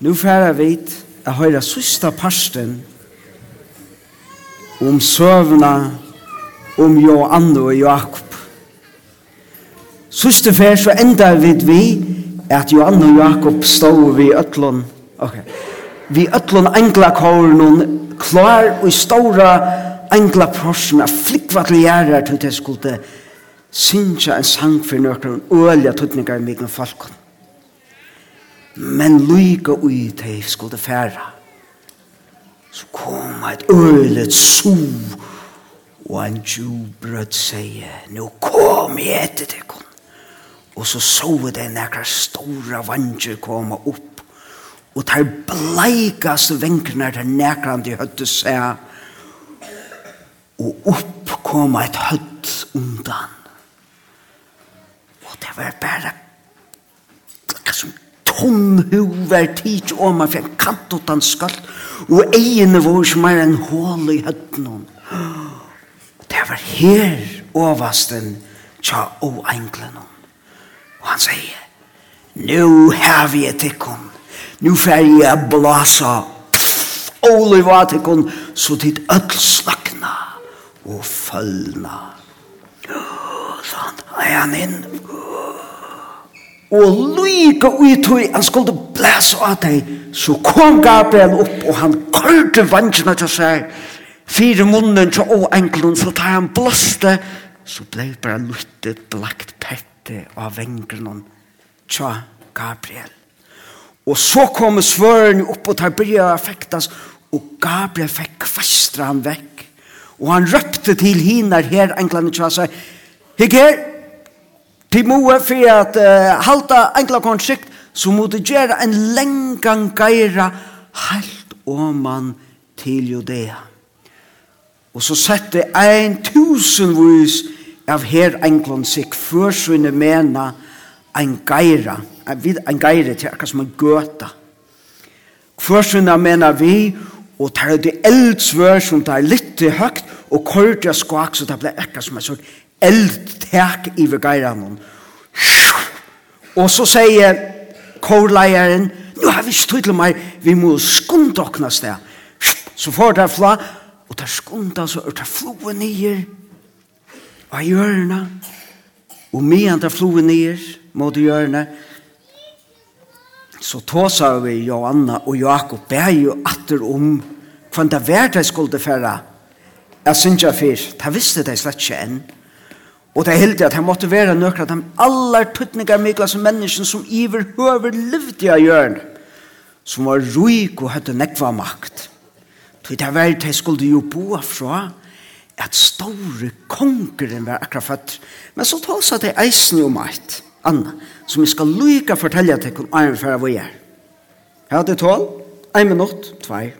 Nu færa vit a høyra sista parsten om søvna om Johan og Jakob. Sista fær så enda vit vi at Johan og Jakob stod vi ötlun. Okay. Vi ötlun engla kåren klar og stora engla porsen av flikva til gjerrar til det skulle synsja en sang for nøkron og ølja tutningar i migna falkon men lyga ui tei skulle færa. Så kom et ølet su, og en djubrød seie, nu kom jeg etter til. Og så så det nekra stora vandjer koma opp, og tar bleikaste venkrene til nekra de høtte seg, og opp kom et høtt undan. Og det var bare, som tunn huver tid og man fikk kant utan skalt og egene var som er en hål i høtten det var her oversten tja og englene og han sier nu har vi et ikon nu fer jeg blasa olivatikon så dit öll slakna og følna sånn er han inn. og Og lyka ut tog han skulle blæsa av deg, så kom Gabriel opp, og han kørte vannsina til seg, fire munnen til å enkelen, så tar han blåste, så blei bare luttet, blakt pette av vengren, til Gabriel. Og så kom svøren opp, og tar bryr og fektas, og Gabriel fikk kvastra han vekk, og han røpte til hinar her, enkelen til seg, Hikker, Til moe for at uh, halta enkla konsikt, så må du gjøre en lengang geira helt åman til Judea. Og så sette ein tusenvis av her enkla konsikt før sånne mena ein geira, ein geira til akkur som en gøta. Før sånne mena vi, og tar det eldsvør som tar litt høgt, og kortet skak, så det ble akkur som en sånn eldtek i vegeiran Og så sier kårleieren, nu har vi stått til meg, vi må skunda okna sted. Så får det fla, og det skunda, så er det floe nyer, av hjørna, og medan det floe nyer, mot hjørna, så tåsa vi Johanna og Jakob, ber jo atter om, hva det var det skulle færa, jeg synes jeg fyr, det visste det slett ikke enn, Og det er heldig at han måtte være nøkker at de aller tøtninger mykla som mennesken som iver høver livde av hjørn, som var ruik og hadde nekva makt. Så det var det skulle jo bo fra at store kongeren var akkurat født. Men så tar seg det eisen jo makt, Anna, som jeg skal lyka fortelle til kun er for hva jeg er. Her er det tål, en minutt, tvei.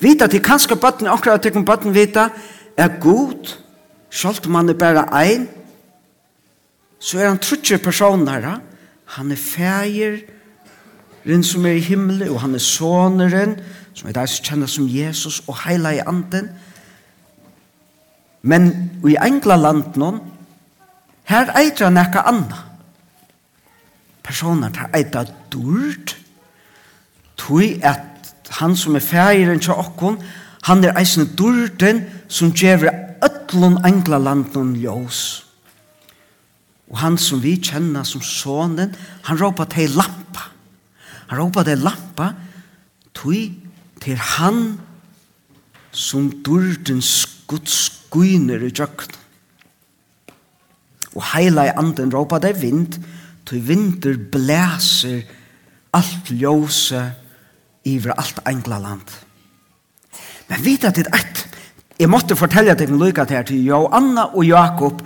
Vita til kanskje bøtten, akkurat til kun bøtten vita, er god, Sjalt man er bare ein, så er han trutje personer. Han er feir, den som er i himmelen, og han er soneren, som er der som kjenner som Jesus, og heila i anden. Men i engla land nå, her eitra nekka anna. Personer tar eitra durt, tog at han som er feiren til okkon, han er eisne durten som gjever ötlun angla landen ljós. Og han som vi kjenner som sonen, han råpa til lampa. Han råpa til lampa, tui til han som durdens guds skuiner i djøkken. Og heila i anden råpa til vind, tui vinter blæser alt ljóse iver alt angla land. Men vita til eit, Jeg måtte fortelle til lykka til til Jo, Anna og Jakob.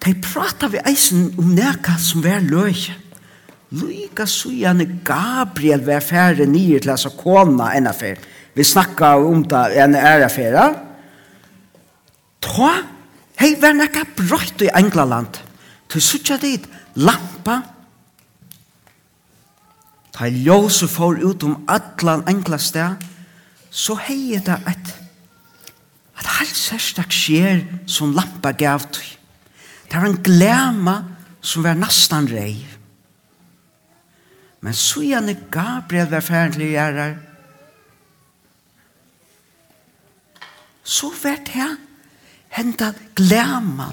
De pratet vi eisen om neka som var løy. Lykka sujane Gabriel var færre nye til altså kona enn affær. Vi snakka om det enn er affær. Ta, hei, var neka brøyt i England. Til sutja dit, lampa. Ta ljøse for ut om atlan engla. Så hei det et at alt særstak skjer som lampa gav tøy. Det var en glema som var nastan rei. Men så gjerne Gabriel var ferdig til gjerrar. Så var det henta glema.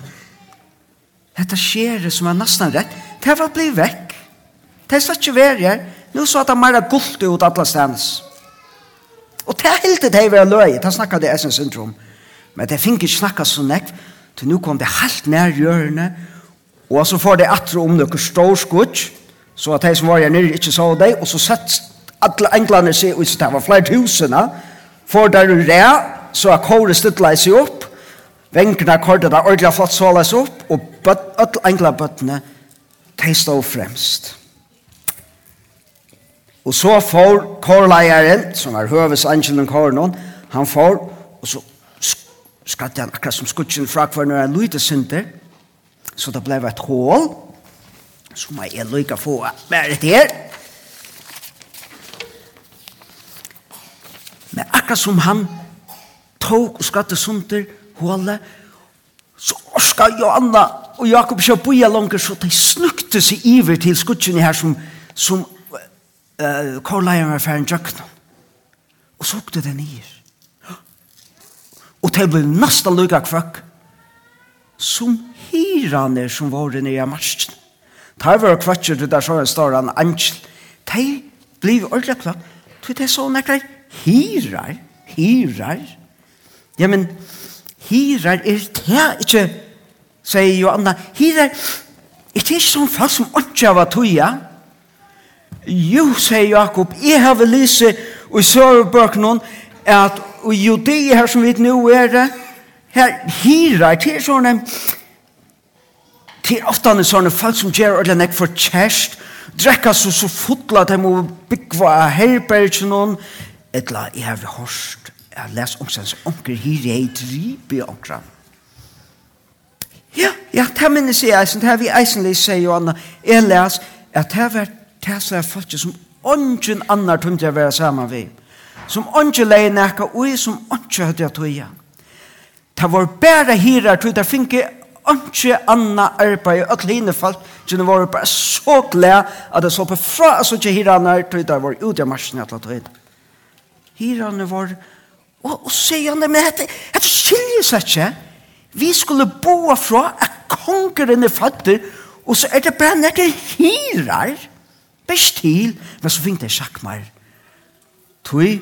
Dette skjer som var nastan rett. Det var blei vekk. Det var ikke veri her. Nå så at det mer gult ut atlas hans. Og det hilde det var løy. Det snakket det jeg syndrom. syndrom Men det finner ikke snakka så nekk, til nå kom det helt nær hjørne, og så får det atre om noe stor skutt, så at de som var her nere ikke så det, og så sett alle englene seg ut, så det var flere tusene, for der er det, så har kåret stedla seg opp, vengrene kortet der ordentlig har flott såles opp, og alle englene bøttene, de stod fremst. Og så får kårleieren, som er høves angelen kåren, han får, og så skatte han akkurat som skutsen fra hver når han lydde synder, så det ble et hål, som jeg er lykke få bare her. Men akkurat som han tok og skatte synder, hålet, så orska Johanna og Jakob ikke boja langer, så de snukte seg iver til skutsen her som, som uh, korleier var ferdig jøkken. Og så åkte det nyer og det blir nasta lukka kvökk som hirane som var nere i marsjen. Det var kvøkker til der så en stor an angel. de blir ordentlig klart. Det er så nekra hirar, hirar. Ja, men hirar er det ikke, sier Johanna, hirar er det ikke sånn fast som ikke av tøya. Jo, sier Jakob, jeg har vel lyse og i sørebøk noen, at og judi her som vi nå er det, her hirar til sånne til ofta er sånne folk som gjør ordentlig nek for kjærst drekka så så fotla at de må byggva herberg noen etla jeg har hørt jeg les omsens onker hir jeg dribe onkran ja, ja, det minnes jeg eisen det har vi eisen eisenlig sier jo anna, jeg les at det har vært det som er folk som ongen annar tungt jeg være saman vi som ikke leie nekka ui, som ikke høyde at uia. Det var bare hirar, tog det finke ikke anna arbeid, og alle hine folk, som det var bare så glede at det så på fra, så ikke hirarna, tog det var ut av marsjen, at det var Hirarna var, og, og sier han det, men dette, dette skiljer seg ikke. Vi skulle bo fra at kongeren er fatter, og så er det bare nekker hirar, bestil, men så finner det sjakk sjakkmar. Tui,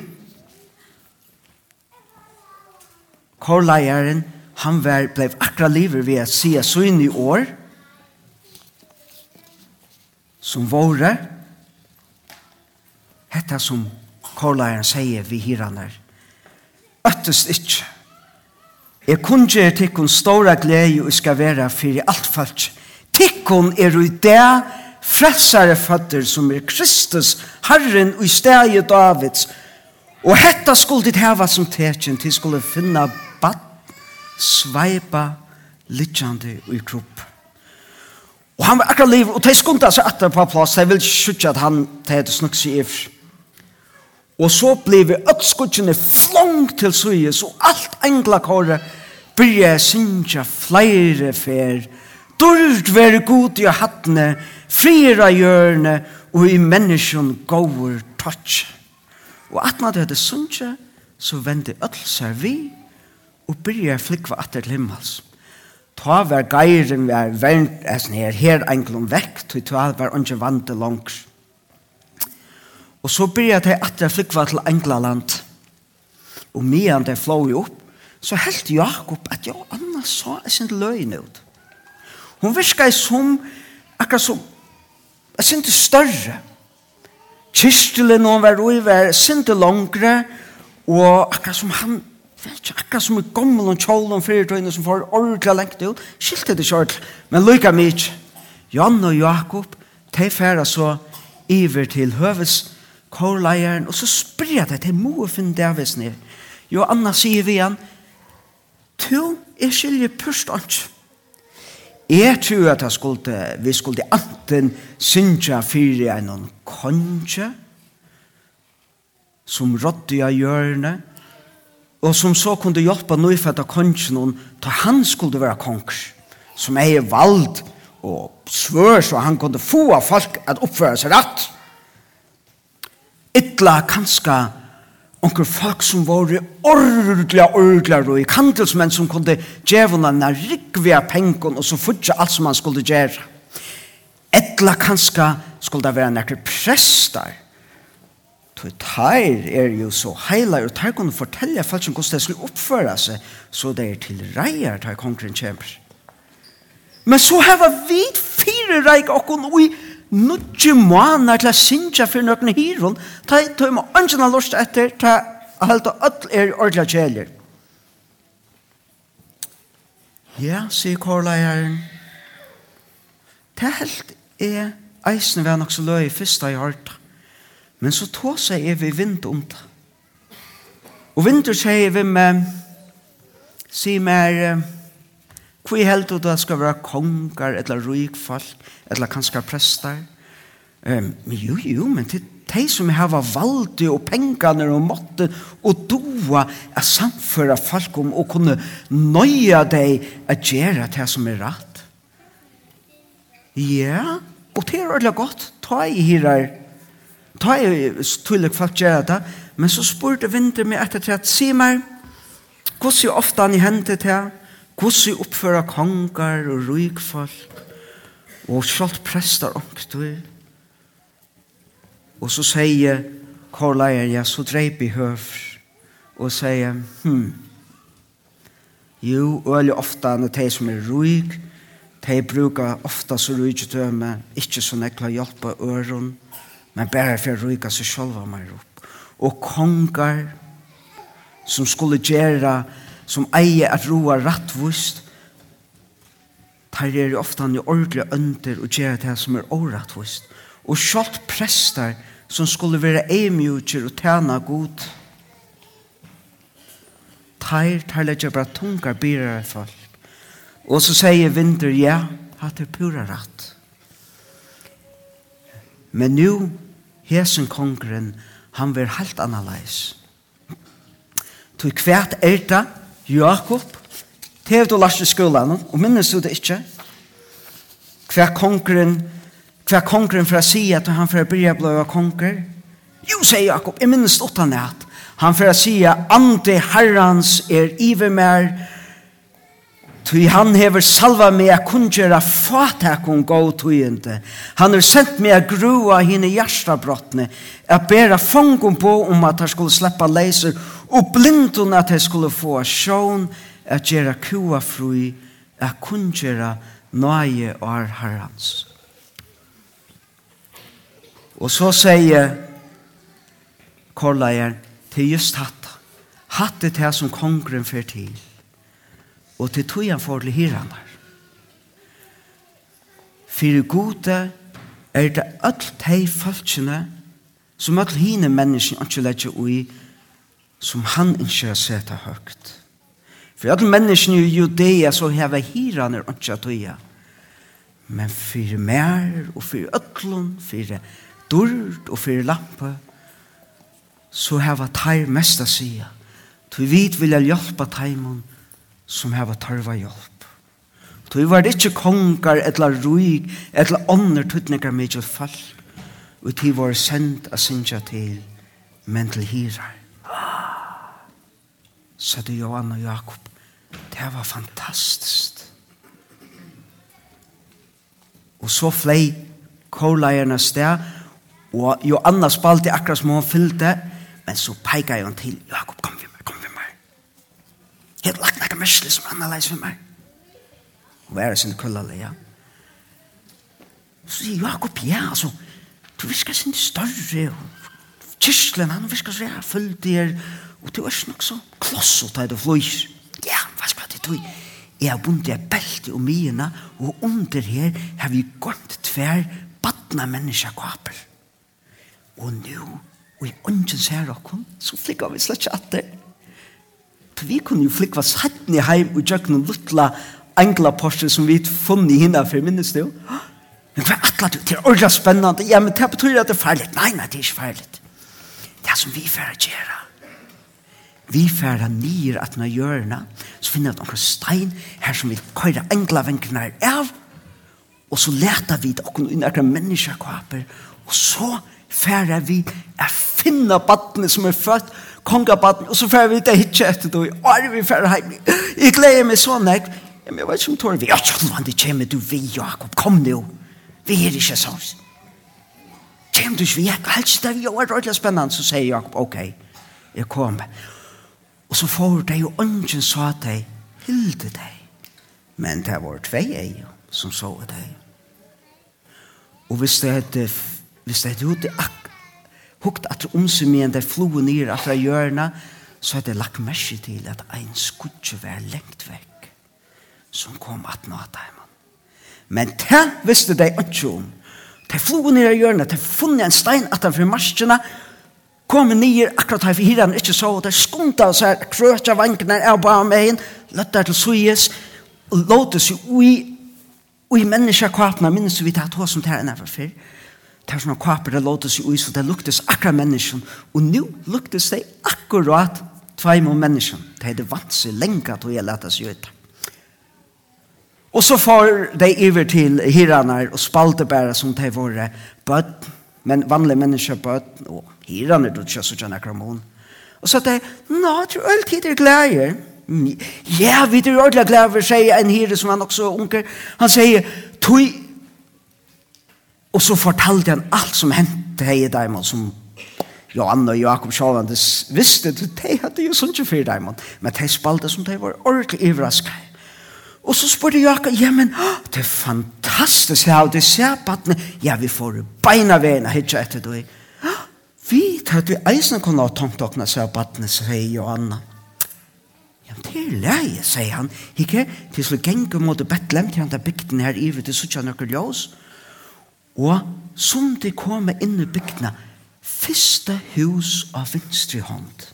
korleieren, han var, ble akra livet ved at så inn i år, som våre, hetta som korleieren sier vi hiraner, øttest ikke. Jeg kunnje er tikkun stora glede og skal være fyrir alt falsk. Tikkun er i det frelsare fatter som er Kristus, Herren og i stedet Davids. Og hetta skulle ditt heva som tekjen til skulle finna sveipa litjande i kropp. Og han var akkurat liv, og de skundte seg etter på plass, de vil skjutja at han tehet snakk seg i. Og så ble vi ødskutjene flong til suyes, og alt engla blir jeg sinja flere fer. Dord være god i hattene, fire hjørne, og i menneskjon gåur touch. Og atna det hadde sunja, så vende øtl seg vi, og byrja flikva atter til himmels. Ta var geiren var vernt eisen her, her englom vekk, tog ta var ikke vante langs. Og så byrja at atter flikva til Englaland. Og medan de flå opp, så helt Jakob at jo Anna sa sin løgn ut. Hun virka som, akkurat som, jeg synte større. Kyrstelen hun var ui var synte langre, og akkurat som han vet ikke, akkurat som i gommel og kjål og fyrirtøyne som får ordentlig lengt ut, skilte det kjørt. Men lykka mykje, Jan og Jakob, de færa så iver til høves kårleieren, og så sprer det til moe finn Davids ned. Jo, Anna sier vi igjen, to er skilje pørst ans. Jeg tror at jeg skulle, vi skulle anten synge fyrir en kongje, som rådde av hjørnet, og som så kunde hjelpe nøyfødda kongen hon, til han skulle være konger, som er vald og svør så han kunde få av folk at oppføre seg rett. Ytla kanska onker folk som var ordelig, ordelig og i kandelsmenn som kunde djevna na rikvia pengon og så fudja alt som han skulle gjøre. Etla kanska skulle det være nekker prester For teir er jo så heila, og teir kunne fortelle folk som hvordan det skulle oppføre seg, så det er til reier teir kongren kjemper. Men så har vi fire reik okkon og i nudje måneder til å synge for noen hiron, ta i tøyma ønsken lort etter, ta alt og alt er ordentlig kjeler. Ja, sier kårleieren, det helt er eisen vi har nok så løy fyrsta i harta. Men så tog seg jeg ved vind om det. Og vinter sier vi med, sier meg, hvor i heldet det skal være konger, eller rikfolk, eller kanskje prester. Um, jo, jo, men til de som har valgt og pengene og måtte og doa er samføra folk om og kunne nøye deg at gjøre det som er rett. Ja, og det er veldig godt. Ta i hirar ta jeg tullig folk gjør det, men så spurte vinter meg etter til at si meg, hvordan ofte han i hendet til, hvordan oppfører konger og rykfolk, og selv prester omkring. Og så sier Korleier, ja, så dreip i høv, og sier, hm, jo, øyelig ofte han er de som er ryk, de brukar ofta så rujtjøtøme, ikke så nekla hjelpa øron, men bare for å ryka seg sjølva meg opp. Og kongar som skulle gjøre, som eier at roa rattvust, tar er ofta i ordentlig ønder og gjøre det som er årattvust. Og sjalt prester som skulle være eimjutjer og tjene god, tar tar legger bare tungar byrere folk. Og så sier vinter, ja, at det er pura ratt. Men nu, hesen kongren, han ver helt annerleis. Tog kvært erta, Jakob, tev du lars i skolan, og minnes du det ikke? Hva kongren, hva kongren for å si at han for å bli blå konger? Jo, sier Jakob, jeg minnes åttan det at han for å si at andre herrans er ivermer, Tui han hever salva meg a kunjera fatakon gau tujende. Han har sendt meg a grua hine hjertabrottne, a bera fangum på om at han skulle sleppa leiser, og blindun at han skulle få a sjån, a gjera kua frui, a kungjera nøye ar herrans. Og så sier korleier til just hatt. Hatt er det som kongren fyrir til og til tog han for til hiranar. For gode er det alt de falskene som öll hine menneskene ikke legger ui som han ikke har sett seta høgt. For alle menneskene i Judea så heva hiranar ikke tøya. Men for mer og for öllun, for dyrd og for lampe så har vi tar mest å a sia. Tu vit vilja hjelpa teimun som hava tarva hjelp. Tu var det ikke etla eller ruig, etla ånder tøtninger mykje fall, og ti var sendt a sinja til, men til hirar. Så det Johan og Jakob, det var fantastisk. Og så flei kåleierne sted, og Johanna spalte akkurat som hun fyllte, men så peikade hun til, ja, det mest som annerledes for meg. Og være sin krøllale, ja. Så sier Jakob, ja, altså, du visker sin større, og kyrslen, han visker så jeg følte her, og du er nok så kloss og tar det fløys. Ja, hva skal det tog? Jeg har bundet jeg belte og mine, og under her har vi gått tver badna menneska kvaper. Og nu, og i ånden ser dere, så flikker vi slett ikke at det for vi kunne jo flikva sattni heim og jøkken noen luttla engla porsche som vi funnet hinna for minnes det jo. Men hva er atla du? Det er ordentlig spennende. Ja, men det betyr at det er farlig. Nei, nei, det er ikke farlig. Det er som vi færa gjerra. Vi færa nir at na hjørna, så finner vi noen stein her som vi køyra engla vengrene av, og så leta vi det okkur inn akkur menneskakvaper, og så færa vi er finna badne som er født, kongabatten, og så får vi det hitje etter det, og er vi ferdig heim. Jeg gleder meg sånn, jeg, men jeg vet ikke om tårer vi, ja, tjolvan, det kommer du vi, Jakob, kom nu, vi er ikke sånn. Kjem du ikke vi, jeg helst det, vi er ordentlig spennende, så sier Jakob, ok, jeg kommer. Og så får de jo ånden sa de, hilde deg, men det var tvei eier som så deg. Og hvis det er, hvis det er ute akkurat, hukt at omsumien der flo nir at fra hjørna, så hadde jeg lagt merke til at ein skutje var lengt vekk, som kom at nå at heimann. Men det visste de ikke om. De flo nir av hjørna, de funnet en stein at han fra marskjena, kom nir akkurat her for hiran ikke så, og de skunta seg her, krøtja vankene av bare med inn, løtta til suyes, og låte seg ui, ui menneska kvapna, minnes vi tatt hos som tæren er for Det var sånne kvapere det seg ui, så det luktes akkurat mennesken. Og nå luktes det akkurat tvei mot mennesken. Det hadde vant seg lenge til jeg lette seg ut. Og så får de iver til hiranar og spalte spaltebæra som de var bøtt, men vanlige mennesker bøtt, og hiranar du ikke så gjerne kramon. Og så de, nå, tror jeg alltid er glæger. Ja, vi er ordentlig glæger, sier en hire som han også unker. Han sier, tog Og så fortalte han alt som hendte hei Daimon, som Johan og Jakob Sjåland visste, de hadde jo sånn ikke fyrt Daimon, men de spalte som de var ordentlig ivrasket. Og så spurte Jakob, ja, men det er fantastisk ja, det ser battene, ja, vi får beina vene, hitje etter du. Vi tar til eisen kunne ha tomt åkne, ser battene, sier Johanna. Ja, det er leie, sier han. Ikke, til så genge mot Betlehem, til han der bygden her, i vet du, så tja nøkker ljøs. Ja og som de kom inn i bygdene, første hus av vinstre hånd.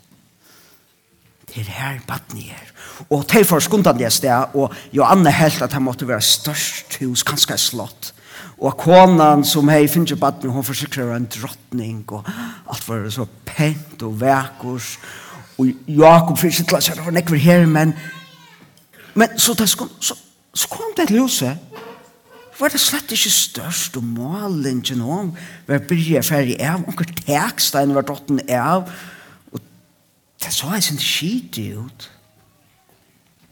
Det er her badni er. Og til for skundene det sted, og Johanne helt at han måtte være størst hus, kanskje slott. Og konan som hei finner badni, hun forsikrer en drottning, og alt var så pent og vekkurs. Og Jakob fyrir sitt lasar, og var nekver her, men, men så, det, så, så, så kom det til huset, var det slett ikke størst og malen til noen? Var bryr ferdig av. Og tekstein var dotten av. Og det så jeg sin skit ut.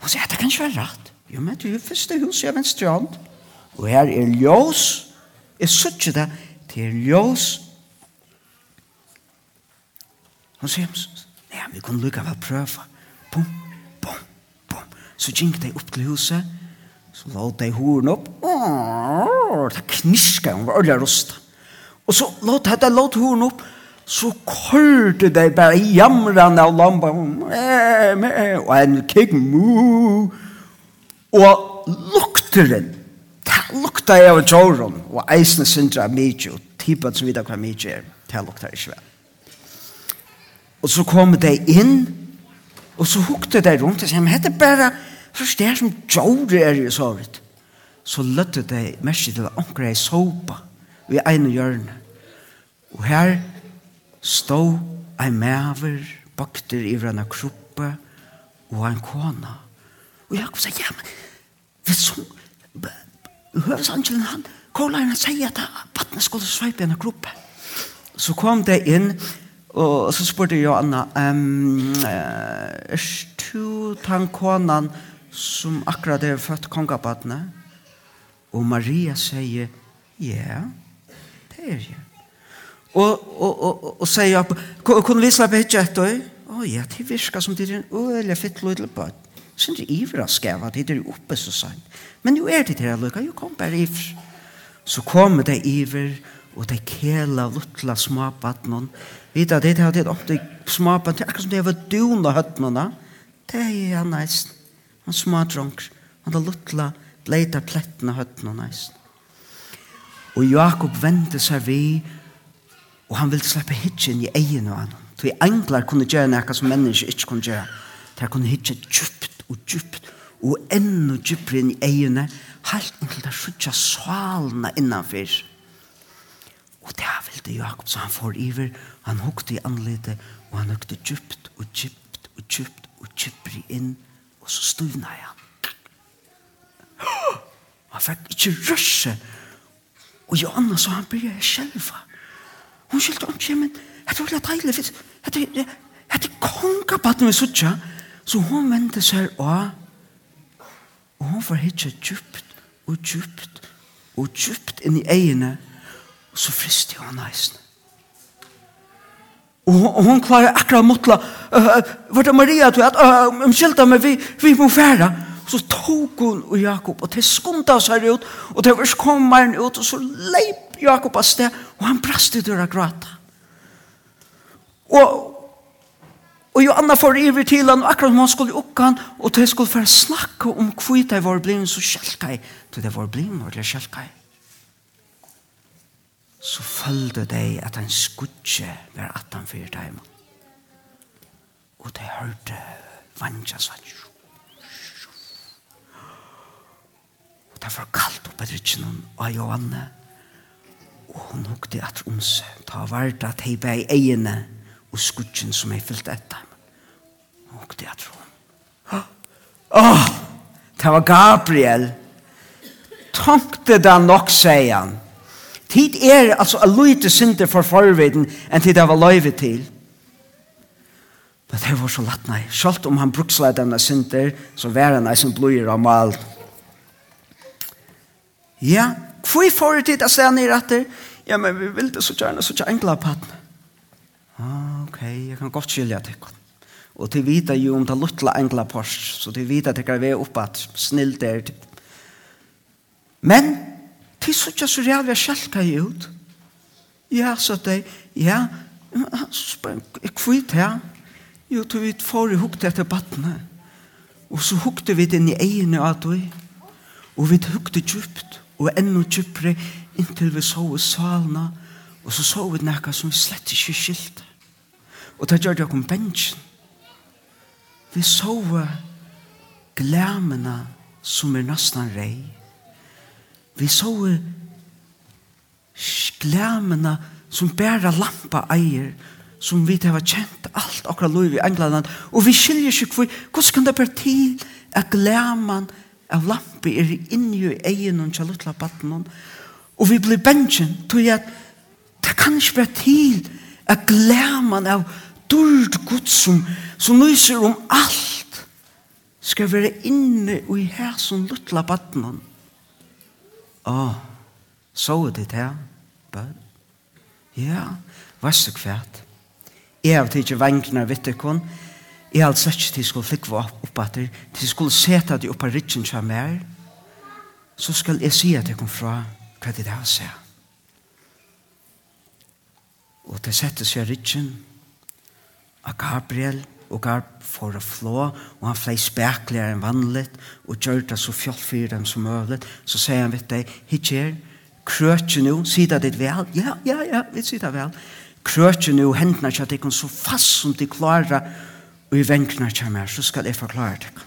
Og sier det kan ikke være rett jo men du er første hus jeg venstre hånd. Og her er ljøs jeg sier ikke det. Det er ljøs og sier nei vi kunne lukka vel prøve. Bom bom bom så gikk de opp til huset. Så la de horen opp. Det kniska, hun var ordentlig rosta. Og så la de låt horen opp. Så kørte de bare jamrande av lamba. Og en kik, mu. Og lukteren. Det lukta jeg av tjåren. Og eisne syndra av mykje. Og typen som vidar hva mykje er. Det lukta ikke vel. Og så kom de inn. Og så hukte de rundt. Og så, men hette bare... Først det som gjorde er i såret, så løtte det mest til omkring i sopa i ene hjørne. Og her stod ei maver, bakter i hverandre kroppe, og en kona. Og Jakob sa, ja, men, vet som, høvesangelen han, kolaren han sier at vattnet skulle sveipe i henne kroppe. Så kom det inn, og så spurte Johanna, um, er du tann konan, som akkurat er født kongabatne. Og Maria sier, ja, det er jeg. Og, og, og, og, og sier, kunne vi slappe hitt etter? Å ja, det virker som det er en øyelig fitt løydelig bøtt. er det ivra skava, det er oppe så sant. Men jo er det til det lukka, jo kom bare ivr. Så kommer det iver, og det kjela luttla smabatnen. Vita, det er det ofte smabatnen, akkurat som det var duna høttnene. Det er ja neist. Han smadronker. Han har luttla bleita plettene høttene og næsten. Og Jakob vendte seg vi, og han ville slippe hitjen i egen av han. Så englar kunne gjøre noe som mennesker ikke kunne gjøre. De kunne hitje djupt og djupt, og enda djupere inn i egene, helt inntil det skjøtja svalene innanfyr. Og det er vel det Jakob, så han får iver, han hukte i anledet, og han hukte djupt og djupt og djupt og djupere inn Og så stivna han. Han fikk ikke røsse. Og Johanna så han byrja sjelva. Hun skyldte om ikke, men det var jeg deilig. det er det for jeg er kongabatten vi suttja. Så hun vendte seg og og hun får hitje djupt og djupt og djupt inn i egene, og så friste hun eisene. Og hon, og hon klarer akkurat motla, uh, var det Maria til at, uh, omkjelda meg, vi, vi må færa. Så tog hun og Jakob, og til skunda seg ut, og til vers kom han ut, og så leip Jakob av sted, og han brast i døra gråta. Og, og Johanna får iver til han, og akkurat som han skulle oppe han, og til skulle få snakke om kvita i vår blivin, så kjelkai, til det var blivin, og det kjelkai så følte de at han skudde var at han fyrir dem. Og de hørte vantja svann. Og det var kaldt oppe drittjen av Johanne. Og hun hukte at om seg. Ta vart at hei bei egene og skudden som hei fyllt etter dem. Hun hukte at hun. Åh! Det var Gabriel. Tankte det nok, sier han. Tid er altså a lite synder for forveden enn tid av a løyve til. Men det var så lett, nei. Sjalt om han bruksla denne synder, så var han ei som blodgjør av mal. Ja, hvor får du tid å se ned etter? Ja, men vi vil det så gjerne, så gjerne enkla på. Ah, ok, jeg kan godt skilja til henne. Og til vita jo om det luttla enkla pors, så til vita til hva vi er oppe at snill der. Men, til suttja så rævlig jeg sjelka i ut. Ja, så det, ja, jeg kvitt her. Jo, tog vi for i hukte etter battene. Og så hukte vi den i egene av deg. Og vi hukte djupt, og enda djupere, inntil vi så i salene. Og så så vi noe som vi slett ikke skilte. Og det gjør det om bensjen. Vi så glemene som er nesten reier Vi så sklæmene som bærer lampa eier, som vi har kjent alt akkurat lov i England, og vi skiljer ikke hvor, hvordan kan det bare til at glæmen av lampa er inni i egen og kjallutla batten, og vi blir bensjen, tror jeg at det kan ikke bare til at glæmen av dyrd Gud som, som lyser om alt, skal være inne i her som luttla batten, Åh, så er det her, bød. Ja, hva er så kvært. Jeg har ikke tidsi vengnar vitt ikkon. Jeg har sett ikke til skulle flikke opp opp etter, til skulle seta de oppa rikken kja mer, så skal jeg si at jeg kom fra hva det er å se. Og til sette seg rikken av Gabriel, og gav for å flå, og han flei spekler enn vanligt, og gjør det så fjoll for dem som mulig, så sier han, vet du, hitjer, krøtje nå, sier det ditt vel, ja, ja, ja, vi sida vel, krøtje nå, hendene ikke at jeg kan så fast som de klarer, og i venkene ikke mer, så skal jeg forklare det.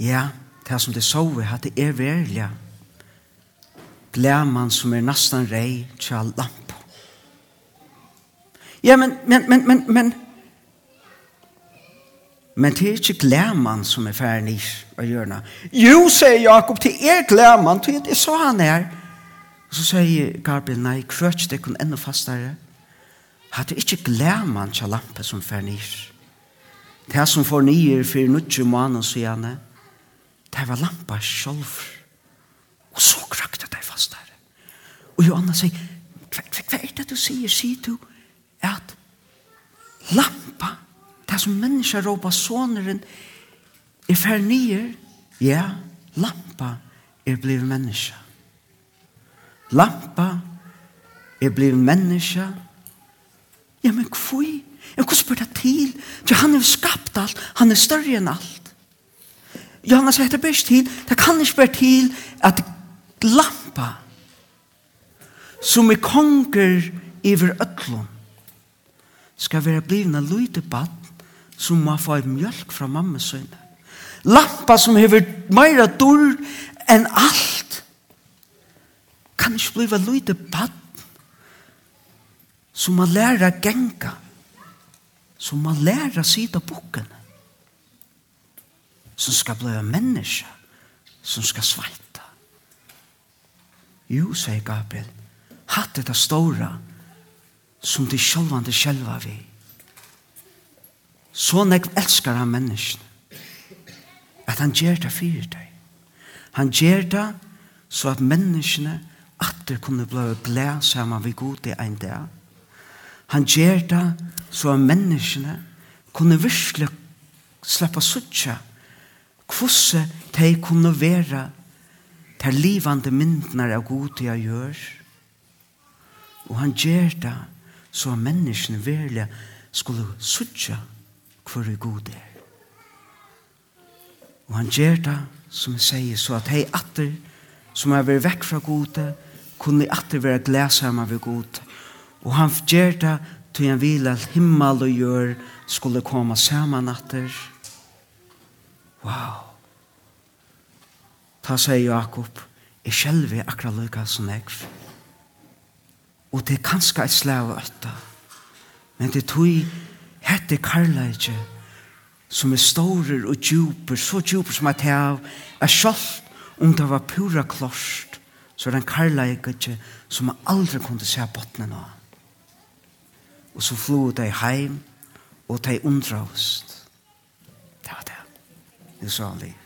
Ja, det som det så vi, at det er verlig, glemmer som er nesten rei, til lamp, Ja, men, men, men, men, men, men det er ikke glæman som er ferdig å gjøre Jo, sier Jakob, det er glæman, det er så han er. Og så sier Gabriel, nei, krøtj det kun enda fastare. Hadde ikke glæman til lampe som ferdig Det er som får nye for nødvendig måneder, sier han, det var lampa selv. Og så krakte det fastere. Og Johanna sier, hva er det du sier, sier du? Hva som mennesker råpa såneren er fer nyer, ja, lampa er bliv menneske. Lampa er bliv menneske. Ja, men kvui? Ja, hva spør det til? Ja, han er skapt alt, han er større enn alt. Ja, han har sagt det best til, det kan ikke være til at lampa som er konger iver ötlun skal være blivna lyde bad som må få et mjölk fra mamma sønne. Lampa som hever meira dår enn alt. Kan ikke bli lite bad som må lærer genga som må lærer sida boken som skal bli menneske som skal svalta Jo, sier Gabriel hatt det stora som de sjølvande sjølva vi Så nekv elskar han menneskene. At han gjør det fyrir deg. Han gjør det så at menneskene atter kunne bli blæ sammen vi god i ein dag. Han gjør det så at menneskene kunne virkelig slippe suttje hvordan de kunne være til livande myndene av god i jeg gjør. Og han gjør det så at menneskene virkelig skulle suttje hvor er god er. Og han gjør det, som jeg sier, så at hei atter, som er vært vekk fra gode, kunne atter være glæsamme ved gode. Og han gjør det, til han vil at himmel og gjør skulle komme sammen atter. Wow! Ta seg Jakob, er akkurat akra lykka som jeg. Og det er kanskje et slag av øtta, men det tog Hette karlægje som er stårer og djuper, så djuper som at hev, er sjalt om det var pura klost, så er det en karlægje som man aldri kunne se botnen av. Og så flo de heim, og de undra oss. Det var det. Det sa han liv.